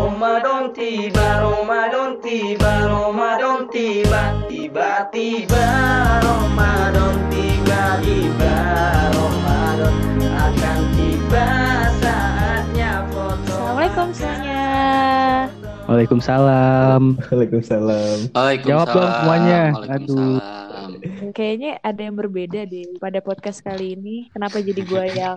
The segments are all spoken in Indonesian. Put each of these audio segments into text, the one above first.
Ramadan tiba, Ramadan tiba, Ramadan tiba, tiba-tiba Ramadan tiba, tiba Ramadan akan tiba saatnya foto. Assalamualaikum semuanya. Waalaikumsalam. Waalaikumsalam. Waalaikumsalam. Jawab dong semuanya. Kayaknya ada yang berbeda deh pada podcast kali ini. Kenapa jadi gua yang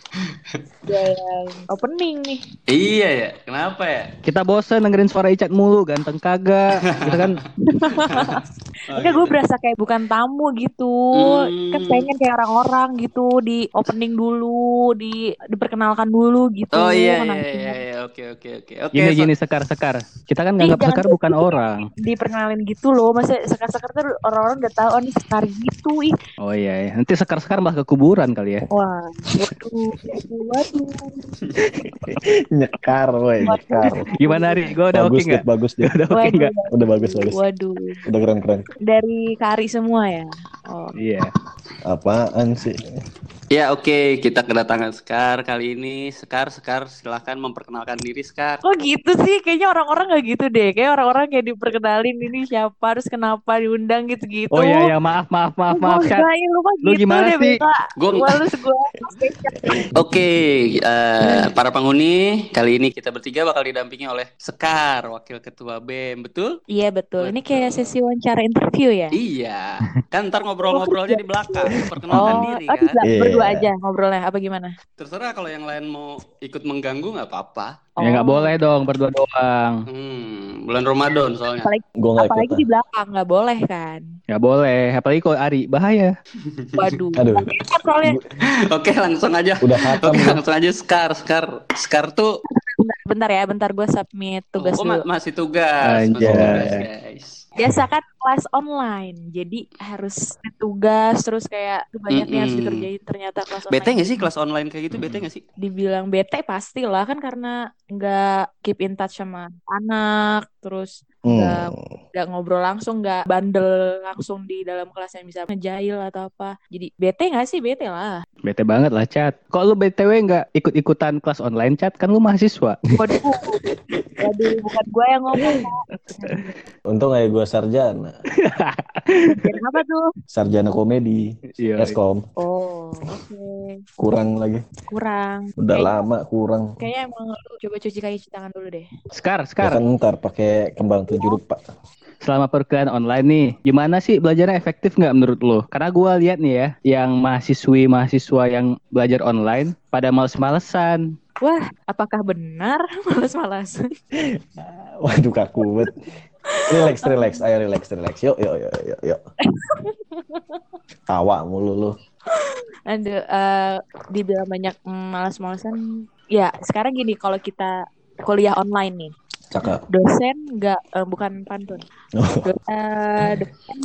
gua yang opening nih? Iya ya, kenapa ya? Kita bosen dengerin suara Icat mulu, ganteng kagak. Gitu kan. Enggak, gue berasa kayak bukan tamu gitu. Hmm. Kan pengen kayak orang-orang gitu di opening dulu, di diperkenalkan dulu gitu. Oh iya iya iya, iya. oke oke oke oke. Gini so- gini sekar-sekar. Kita kan Ih, nganggap jangan sekar gitu. bukan orang. Diperkenalin gitu loh. Masa sekar-sekar tuh orang-orang udah tahu oh ini sekar gitu. Ih, Oh iya, iya. nanti sekar-sekar malah ke kuburan kali ya. wah. Waduh. Waduh. Nyekar, woi, nyekar. Gimana Ri? Gue udah oke bagus, nggak? Dit, bagus, Dit. Udah oke Waduh. nggak? Udah bagus, bagus. Waduh. Udah keren-keren. Dari Kari semua ya. Oh. Iya. Apaan sih? Ya oke, kita kedatangan Sekar kali ini. Sekar, Sekar silahkan memperkenalkan diri Sekar. Kok gitu sih? Kayaknya orang-orang gak gitu deh. Kayak orang-orang kayak diperkenalin ini siapa, terus kenapa diundang gitu-gitu. Oh iya ya, maaf maaf maaf maaf. Lu Cat. enggak, ya, lu gitu gimana deh, sih? Bella. Gua- Males gua. Oke, eh, para penghuni, kali ini kita bertiga bakal didampingi oleh Sekar, wakil ketua BEM, betul? Iya betul. Ini kayak sesi wawancara interview ya? Iya, kan ntar ngobrol-ngobrolnya di belakang, perkenalkan Oh, diri oh kan. Iya. Berdua aja ngobrolnya apa gimana? Terserah kalau yang lain mau ikut mengganggu nggak apa-apa. Ya nggak Oh. boleh dong berdua doang. Hmm, bulan Ramadan soalnya. Apalagi, ikut. apalagi di belakang nggak boleh kan? Nggak boleh. Apalagi kalau Ari bahaya. Waduh. Aduh. Oke, langsung aja. Udah hatam. Oke, langsung aja Sekar, Sekar, Sekar tuh bentar, bentar ya, bentar gue submit tugas oh, ma- dulu. masih tugas, masih Anjay. tugas, guys. Biasa kan kelas online, jadi harus tugas terus kayak banyak yang harus dikerjain ternyata kelas online. Bete nggak sih kelas online kayak gitu? Bete nggak sih? dibilang bete pastilah kan karena nggak keep in touch sama anak terus Hmm. nggak ngobrol langsung nggak bandel langsung di dalam kelas yang bisa ngejail atau apa jadi bete nggak sih bete lah Bete banget lah Cat. Kok lu BTW nggak ikut-ikutan kelas online Cat? Kan lu mahasiswa. waduh waduh bukan gue yang ngomong Untung aja gue sarjana. Apa tuh Sarjana komedi. Iya. Eskom. oh oke Kurang lagi. kurang Udah Kayak- lama kurang. kayaknya emang lu coba cuci kaki cuci tangan dulu deh Sekar, Ya Sekar. kan ntar pakai kembang tujuh rupa. Selama perkuliahan online nih, gimana sih belajarnya efektif nggak menurut lo? Karena gua lihat nih ya, yang mahasiswi mahasiswa yang belajar online pada males-malesan. Wah apakah benar malas-malas Waduh kaku banget. Relax, relax. Ayo relax, relax. Yuk, yuk, yuk, yuk, yuk. Tawa mulu lu. Aduh, eh, dibilang banyak malas-malasan. Ya, sekarang gini, kalau kita kuliah online nih, Cakep. dosen nggak, eh, bukan pantun, Oh. Eh, dosen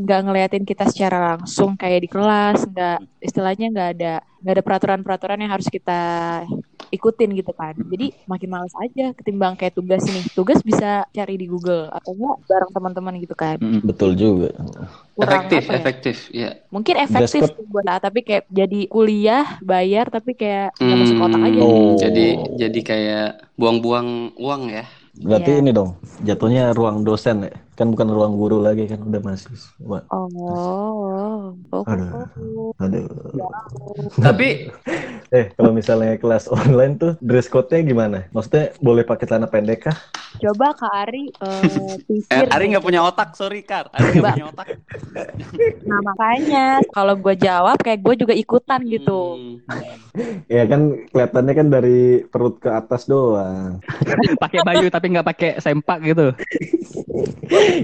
nggak ngeliatin kita secara langsung kayak di kelas, nggak istilahnya nggak ada nggak ada peraturan-peraturan yang harus kita ikutin gitu kan. Jadi makin males aja ketimbang kayak tugas nih. Tugas bisa cari di Google atau enggak bareng teman-teman gitu kan. Betul juga. Kurang efektif, ya? efektif, ya. Mungkin efektif buat tapi kayak jadi kuliah bayar tapi kayak nggak masuk Hmm, otak aja. Oh. Jadi jadi kayak buang-buang uang ya. Berarti Iya. ini dong, jatuhnya ruang dosen ya. Kan bukan ruang guru lagi kan udah mahasiswa. Oh, oh, Aduh. oh. Aduh. Tapi Eh, kalau misalnya kelas online tuh dress code-nya gimana? Maksudnya boleh pakai celana pendek kah? Coba Kak Ari eh, eh, pikir. Ari nggak punya otak, sorry Kar. Ari nggak punya otak. Nah makanya kalau gue jawab kayak gue juga ikutan gitu. Hmm. Ya kan kelihatannya kan dari perut ke atas doang. pakai baju tapi nggak pakai sempak gitu.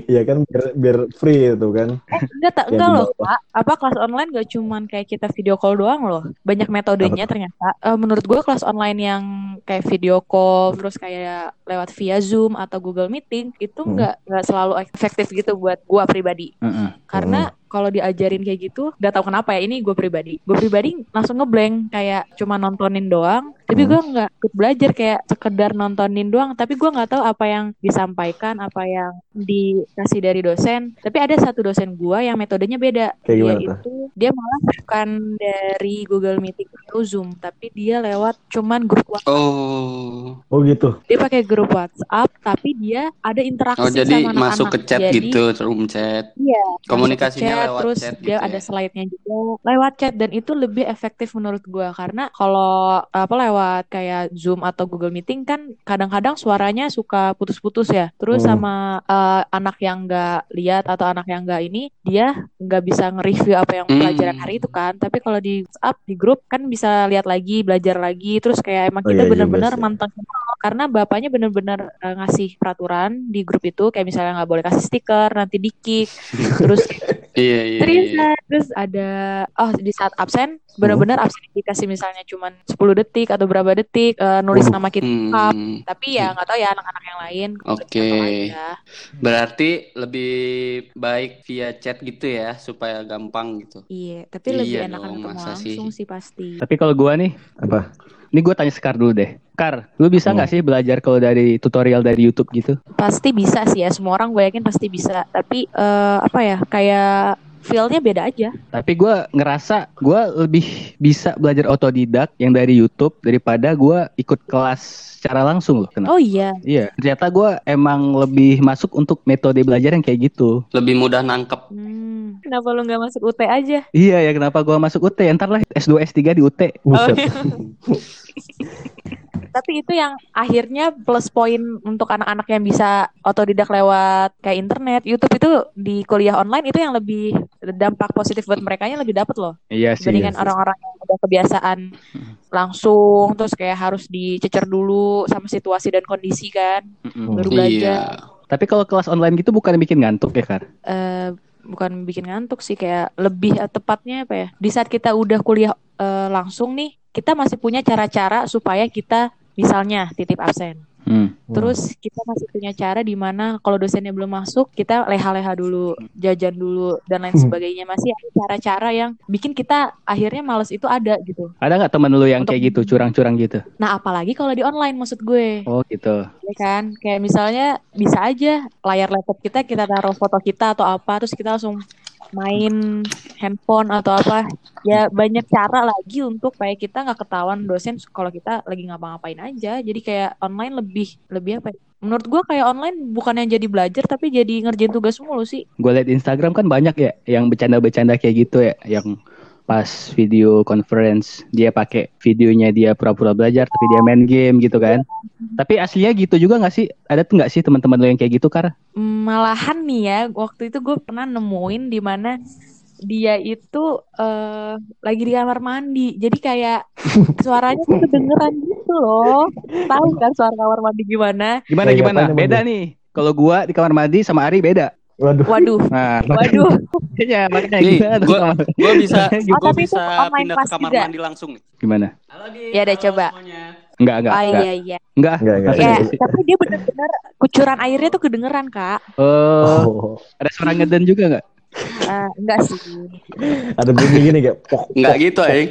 Iya kan biar, biar free itu kan. Eh enggak tak Ya, enggak loh. Kak. Apa kelas online gak cuman kayak kita video call doang loh. Banyak metodenya ternyata. Eh, menurut gue kelas online yang kayak video call terus kayak lewat via Zoom atau Google Meeting itu Hmm. nggak nggak selalu efektif gitu buat gue pribadi. Mm-mm. Karena kalau diajarin kayak gitu, nggak tahu kenapa ya ini gue pribadi. Gue pribadi langsung ngeblank kayak cuma nontonin doang, tapi Hmm. gue nggak ikut belajar kayak sekedar nontonin doang. Tapi gue nggak tahu apa yang disampaikan, apa yang dikasih dari dosen. Tapi ada satu dosen gue yang metodenya beda. Kayak dia tuh? itu dia malah bukan dari Google Meeting tahu Zoom, tapi dia lewat cuman grup WhatsApp. Oh. Oh gitu. Dia pakai grup WhatsApp, tapi dia ada interaksi Oh, jadi sama anak-anak. masuk ke chat Jadi, gitu, room chat. Iya, Komunikasinya chat, lewat terus chat dia gitu ada ya? slide-nya juga lewat chat dan itu lebih efektif menurut gua karena kalau apa lewat kayak Zoom atau Google Meeting kan kadang-kadang suaranya suka putus-putus ya. Terus Hmm. sama eh, anak yang nggak lihat atau anak yang nggak ini dia nggak bisa nge-review apa yang Hmm. pelajaran hari itu kan. Tapi kalau di WhatsApp di grup kan bisa lihat lagi, belajar lagi. Terus kayak emang Oh, kita iya juga bener-bener sih. manteng karena bapaknya bener-bener eh, ngasih peraturan di grup itu kayak misalnya nggak boleh kasih stiker nanti di kick terus Iya, iya, Serius iya. Nah, terus ada oh di saat absen benar-benar absen dikasih misalnya cuman 10 detik atau berapa detik eh, nulis nama kita. Hmm, tapi ya nggak tahu ya anak-anak yang lain Oke. Nggak tahu aja. Berarti lebih baik via chat gitu ya, supaya gampang gitu. iya tapi lebih Iya enakan dong, ketemu masa sih? langsung sih pasti Tapi kalau gua nih, Apa? ini gue tanya Sekar dulu deh. Kar, lu bisa Hmm. nggak sih belajar kalau dari tutorial dari YouTube gitu? pasti bisa sih ya semua orang gue yakin pasti bisa tapi eh, apa ya kayak feel-nya beda aja Tapi gua ngerasa gua lebih bisa belajar otodidak yang dari YouTube daripada gua ikut kelas secara langsung loh. Kenapa? oh iya Iya, ternyata gua emang lebih masuk untuk metode belajar yang kayak gitu. Lebih mudah nangkep. Hmm, kenapa lu nggak masuk UT aja Iya ya, kenapa gua masuk UT? Ntar lah S2 S3 di UT. Buset. Tapi itu yang akhirnya plus poin untuk anak-anak yang bisa otodidak lewat kayak internet, YouTube itu di kuliah online itu yang lebih dampak positif buat mereka lebih dapat loh Iya sih. dibandingkan orang-orang yang udah kebiasaan langsung terus kayak harus dicecer dulu sama situasi dan kondisi kan Mm-mm. baru Iya. belajar. Tapi kalau kelas online gitu bukan bikin ngantuk ya, Kar? Eh, bukan bikin ngantuk sih kayak lebih eh, tepatnya apa ya di saat kita udah kuliah eh, langsung nih kita masih punya cara-cara supaya kita misalnya titip absen Hmm. Terus kita masih punya cara di mana kalau dosennya belum masuk, kita leha-leha dulu, jajan dulu dan lain Hmm. sebagainya. Masih ada cara-cara yang bikin kita akhirnya males itu ada gitu. Ada nggak temen lu yang Untuk- kayak gitu, curang-curang gitu? Nah, apalagi kalau di online maksud gue. Oh gitu. Ya kan? Kayak misalnya bisa aja layar laptop kita kita taruh foto kita atau apa terus kita langsung main handphone atau apa ya banyak cara lagi untuk supaya kita nggak ketahuan dosen kalau kita lagi ngapa-ngapain aja jadi kayak online lebih lebih apa ya? menurut gua kayak online bukan yang jadi belajar tapi jadi ngerjain tugas mulu sih Gue liat Instagram kan banyak ya yang bercanda-bercanda kayak gitu ya, yang pas video conference dia pakai videonya dia pura-pura belajar tapi dia main game gitu kan. Tapi aslinya gitu juga nggak sih? Ada tuh nggak sih teman-teman lo yang kayak gitu, Kar? malahan nih ya waktu itu gue pernah nemuin di mana dia itu eh lagi di kamar mandi jadi kayak suaranya tuh kedengeran gitu loh tahu kan suara kamar mandi gimana Gimana gimana? Beda nih. Kalau gua di kamar mandi sama Ari beda. Waduh. waduh Nah, waduh makanya makanya Nih, tuh gua- Gue bisa, Gitu. gua Oh, tapi bisa pindah ke kamar juga. mandi langsung nih. Gimana? Halo. Ya deh, Halo coba. semuanya. Enggak, enggak, enggak. iya iya Enggak. Enggak, enggak. Ya gitu tapi dia bener-bener kucuran airnya tuh kedengeran kak Oh, Oh, ada suara ngeden juga enggak? Eh, enggak sih ada bunyi gini kayak pok. Enggak gitu, Aing.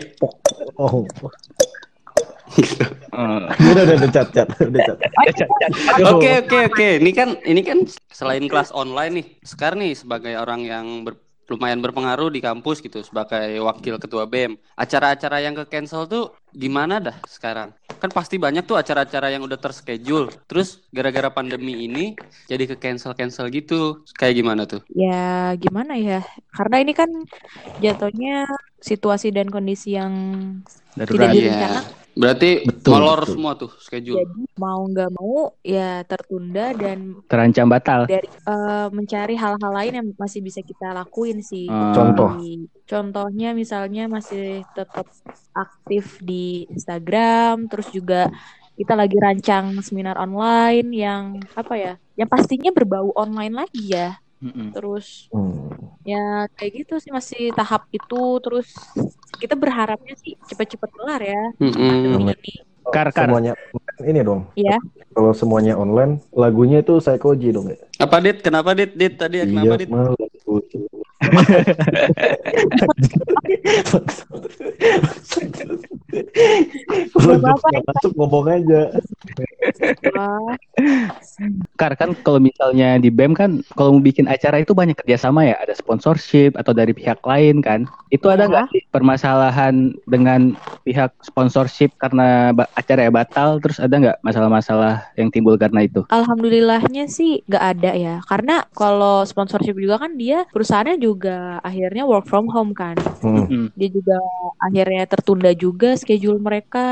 Oh. Oh. Udah udah udah cat cat udah cat. Oke oke oke. Ini kan ini kan selain kelas online nih, sekarang nih sebagai orang yang ber- lumayan berpengaruh di kampus gitu sebagai wakil ketua BEM. Acara-acara yang ke cancel tuh gimana dah sekarang? Kan pasti banyak tuh acara-acara yang udah terschedule. Terus gara-gara pandemi ini jadi ke cancel-cancel gitu. Kayak gimana tuh? ya gimana ya karena ini kan jatuhnya situasi dan kondisi yang tidak Darurat. direncanakan Berarti Betul, molor betul. semua tuh schedule. jadi mau nggak mau ya tertunda dan Terancam batal. dari eh, mencari hal-hal lain yang masih bisa kita lakuin sih. Ah. Contoh. Contohnya misalnya masih tetap aktif di Instagram, terus juga kita lagi rancang seminar online yang apa ya? Yang pastinya berbau online lagi ya. Mm-mm. Terus Hmm. ya kayak gitu sih masih tahap itu terus kita berharapnya sih cepet-cepet kelar ya pandemi ini. Kar, kar. Semuanya ini dong. Iya. Kalau semuanya online, lagunya itu Psychoji dong ya. Apa Dit? Kenapa Dit? Dit tadi ya kenapa Dit? Kalau Gak apa-apa, masuk ngomong aja. Kar kan kalau misalnya di BEM kan kalau mau bikin acara itu banyak kerjasama ya, ada sponsorship atau dari pihak lain kan. Itu ada Ya. nggak sih permasalahan dengan pihak sponsorship karena ba- acara ya batal, terus ada nggak masalah-masalah yang timbul karena itu? Alhamdulillahnya sih nggak ada ya, karena kalau sponsorship juga kan dia perusahaannya juga akhirnya work from home kan. Hmm. Dia juga akhirnya tertunda juga schedule mereka,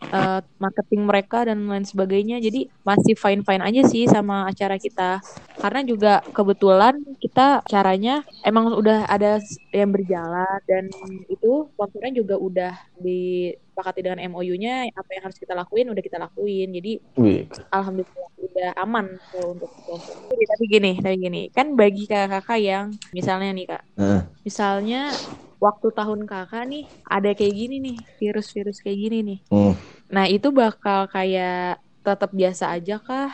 eh, marketing mereka dan lain sebagainya. Jadi masih fine fine aja sih sama acara kita. Karena juga kebetulan kita caranya emang udah ada yang berjalan dan itu sponsornya juga udah disepakati dengan MOU-nya apa yang harus kita lakuin udah kita lakuin. Jadi Wih. alhamdulillah udah aman untuk sponsor. Tapi gini, tapi gini, kan bagi kakak-kakak yang misalnya nih kak, Nah, misalnya waktu tahun kakak nih ada kayak gini nih, virus-virus kayak gini nih. hmm. Nah itu bakal kayak tetap biasa aja kah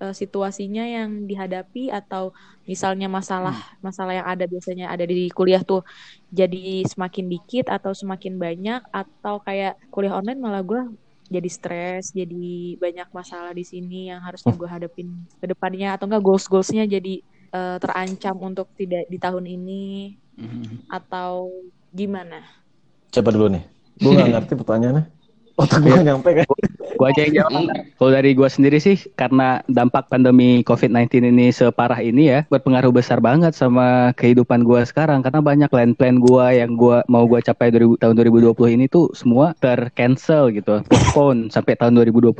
eh, situasinya yang dihadapi atau misalnya masalah masalah yang ada biasanya ada di kuliah tuh jadi semakin dikit atau semakin banyak atau kayak kuliah online malah gue jadi stres jadi banyak masalah di sini yang harusnya gue hadapin ke depannya atau enggak goals goalsnya jadi eh, terancam untuk tidak di tahun ini atau gimana? Siapa dulu nih? Gue gak ngerti pertanyaannya. Otak gue nyampe kan? Gua aja yang jawab. Kalau dari gua sendiri sih karena dampak pandemi COVID-19 ini separah ini ya berpengaruh besar banget sama kehidupan gua sekarang karena banyak plan-plan gua yang gua mau gua capai 2000, tahun 2020 ini tuh semua tercancel gitu, postpone sampai tahun 2021.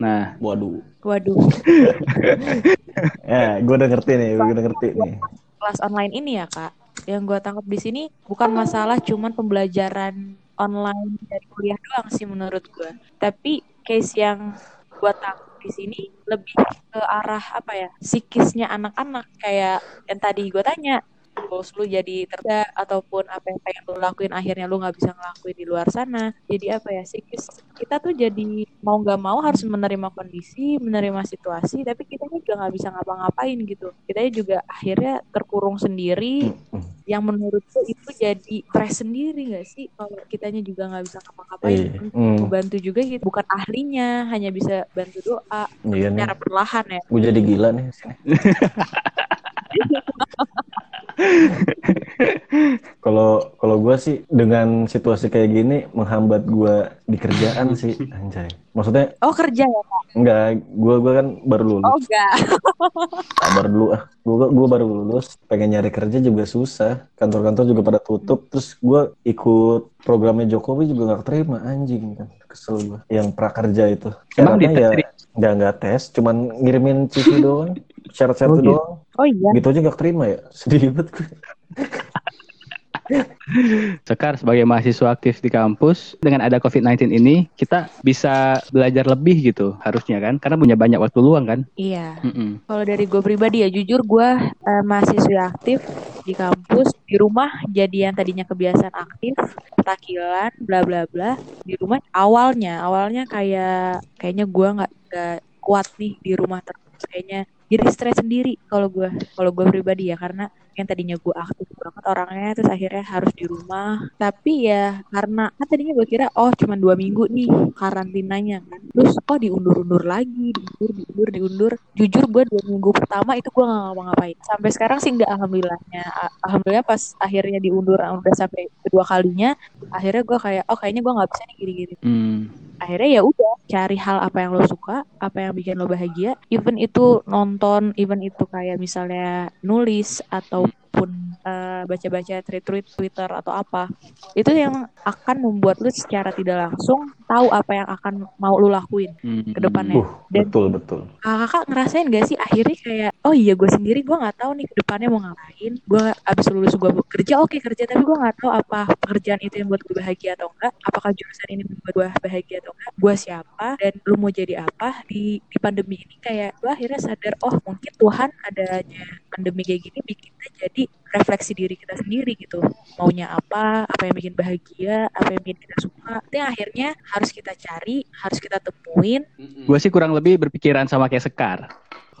Nah, Waduh. Waduh, Ya, gue udah ngerti nih, gue udah ngerti nih. kelas online ini ya kak, yang gue tangkap di sini bukan masalah cuman pembelajaran online dari kuliah doang sih menurut gue, tapi case yang gue tangkap di sini lebih ke arah apa ya psikisnya anak-anak. Kayak yang tadi gue tanya goals lu jadi terda ataupun apa yang pengen lu lakuin akhirnya lu nggak bisa ngelakuin di luar sana jadi apa ya psikis kita tuh jadi mau nggak mau harus menerima kondisi menerima situasi tapi kita juga nggak bisa ngapa-ngapain gitu kita juga akhirnya terkurung sendiri yang menurutku itu jadi stres sendiri nggak sih kalau kitanya juga nggak bisa ngapa-ngapain Iya. Untuk Hmm. membantu juga gitu bukan ahlinya hanya bisa bantu doa Iya nih. secara perlahan ya Gue jadi gila nih. Kalau kalau gue sih dengan situasi kayak gini menghambat gue di kerjaan sih, anjay. Maksudnya oh kerja ya Kak? enggak, gue gua kan baru lulus. oh enggak Sabar dulu ah. Gue gua baru lulus, pengen nyari kerja juga susah. Kantor-kantor juga pada tutup. Terus gue ikut programnya Jokowi juga nggak terima anjing kan. Kesel gue. Yang prakerja itu. Emang Syaratnya ya nggak nggak tes, cuman ngirimin CV doang. Syarat-syarat Oh, gitu. doang. Oh iya Gitu aja nggak terima ya. Sedih banget gue. Sekar sebagai mahasiswa aktif di kampus dengan ada COVID-19 ini kita bisa belajar lebih gitu harusnya kan karena punya banyak waktu luang kan. iya Mm-mm. Kalau dari gue pribadi ya jujur gue eh, mahasiswa aktif di kampus di rumah jadi yang tadinya kebiasaan aktif takilan bla bla bla di rumah awalnya awalnya kayak kayaknya gue nggak nggak kuat nih di rumah terus kayaknya jadi stres sendiri kalau gue kalau gue pribadi ya karena yang tadinya gue aktif banget orangnya terus akhirnya harus di rumah. Tapi ya karena kan tadinya gue kira oh cuma dua minggu nih karantinanya kan. Terus kok diundur-undur lagi diundur diundur diundur. Jujur gue dua minggu pertama itu gue nggak ngapa-ngapain. Sampai sekarang sih nggak alhamdulillahnya. Alhamdulillah pas akhirnya diundur udah sampai kedua kalinya akhirnya gue kayak oh kayaknya gue nggak bisa nih gini-gini. Hmm. akhirnya ya udah cari hal apa yang lo suka apa yang bikin lo bahagia. Even itu nonton even itu kayak misalnya nulis ataupun eh, baca-baca tweet-tweet Twitter atau apa itu yang akan membuat lo secara tidak langsung tahu apa yang akan mau lo lakuin Hmm. ke depannya Uh, Dan- betul betul. kakak ngerasain gak sih akhirnya kayak oh iya gue sendiri gue nggak tahu nih ke depannya mau ngapain gue abis lulus gue kerja oke kerja tapi gue nggak tahu apa pekerjaan itu yang buat gue bahagia atau enggak apakah jurusan ini membuat gue bahagia atau enggak gue siapa dan lu mau jadi apa di di pandemi ini kayak gue akhirnya sadar oh mungkin Tuhan adanya pandemi kayak gini bikin kita jadi refleksi diri kita sendiri gitu maunya apa apa yang bikin bahagia apa yang bikin kita suka itu yang akhirnya harus kita cari harus kita temuin Gue sih kurang lebih berpikiran sama kayak Sekar.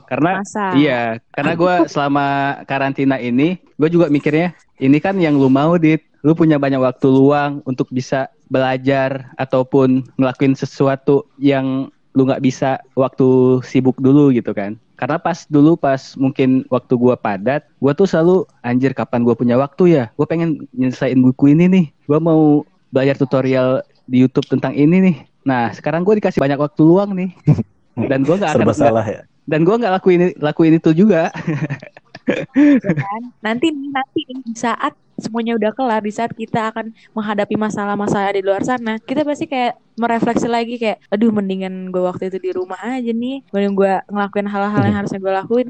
Karena masa iya, karena gue selama karantina ini, gue juga mikirnya ini kan yang lu mau, dit. Lu punya banyak waktu luang untuk bisa belajar ataupun ngelakuin sesuatu yang lu nggak bisa waktu sibuk dulu gitu kan. Karena pas dulu pas mungkin waktu gua padat, gua tuh selalu anjir kapan gua punya waktu ya? Gua pengen nyelesain buku ini nih. Gua mau belajar tutorial di YouTube tentang ini nih. Nah, sekarang gua dikasih banyak waktu luang nih. Dan gua nggak akan Serba nggak- salah ya. dan gua nggak lakuin lakuin itu juga. ya kan? Nanti nanti di saat semuanya udah kelar, di saat kita akan menghadapi masalah-masalah di luar sana, kita pasti kayak merefleksi lagi kayak, aduh mendingan gue waktu itu di rumah aja nih, mending gue ngelakuin hal-hal yang harusnya gue lakuin.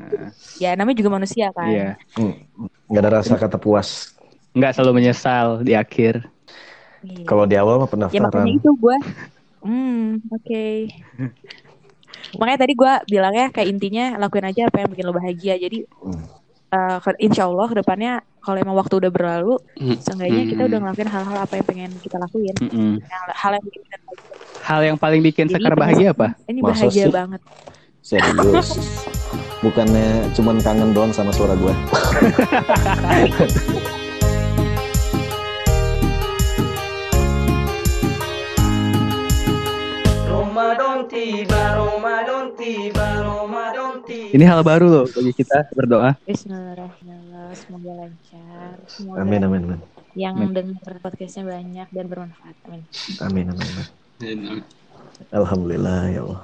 Ya namanya juga manusia kan. Iya. Hmm. Nggak ada rasa kata puas. Nggak selalu menyesal di akhir. Iya. Kalau di awal mah Ya makanya pendaftaran. itu gue, hmm oke. Makanya tadi gue bilangnya kayak intinya lakuin aja apa yang bikin lo bahagia. Jadi Hmm. Eh, ke- insya Allah ke depannya kalau emang waktu udah berlalu, Hmm. seenggaknya kita Hmm. udah ngelakuin hal-hal apa yang pengen kita lakuin. Yang- hal yang bikin kita. Hal yang paling bikin Jadi Sekar bahagia apa? Ini Masa bahagia sih? banget. Serius. Bukannya cuman kangen doang sama suara gue. Ramadan tiba, Ramadan tiba. Ini hal baru loh bagi kita berdoa. Bismillahirrahmanirrahim. Semoga lancar. Semoga Amin amin amin. yang Amin. dengar podcastnya banyak dan bermanfaat. Amin. Amin amin. amin. Alhamdulillah ya Allah.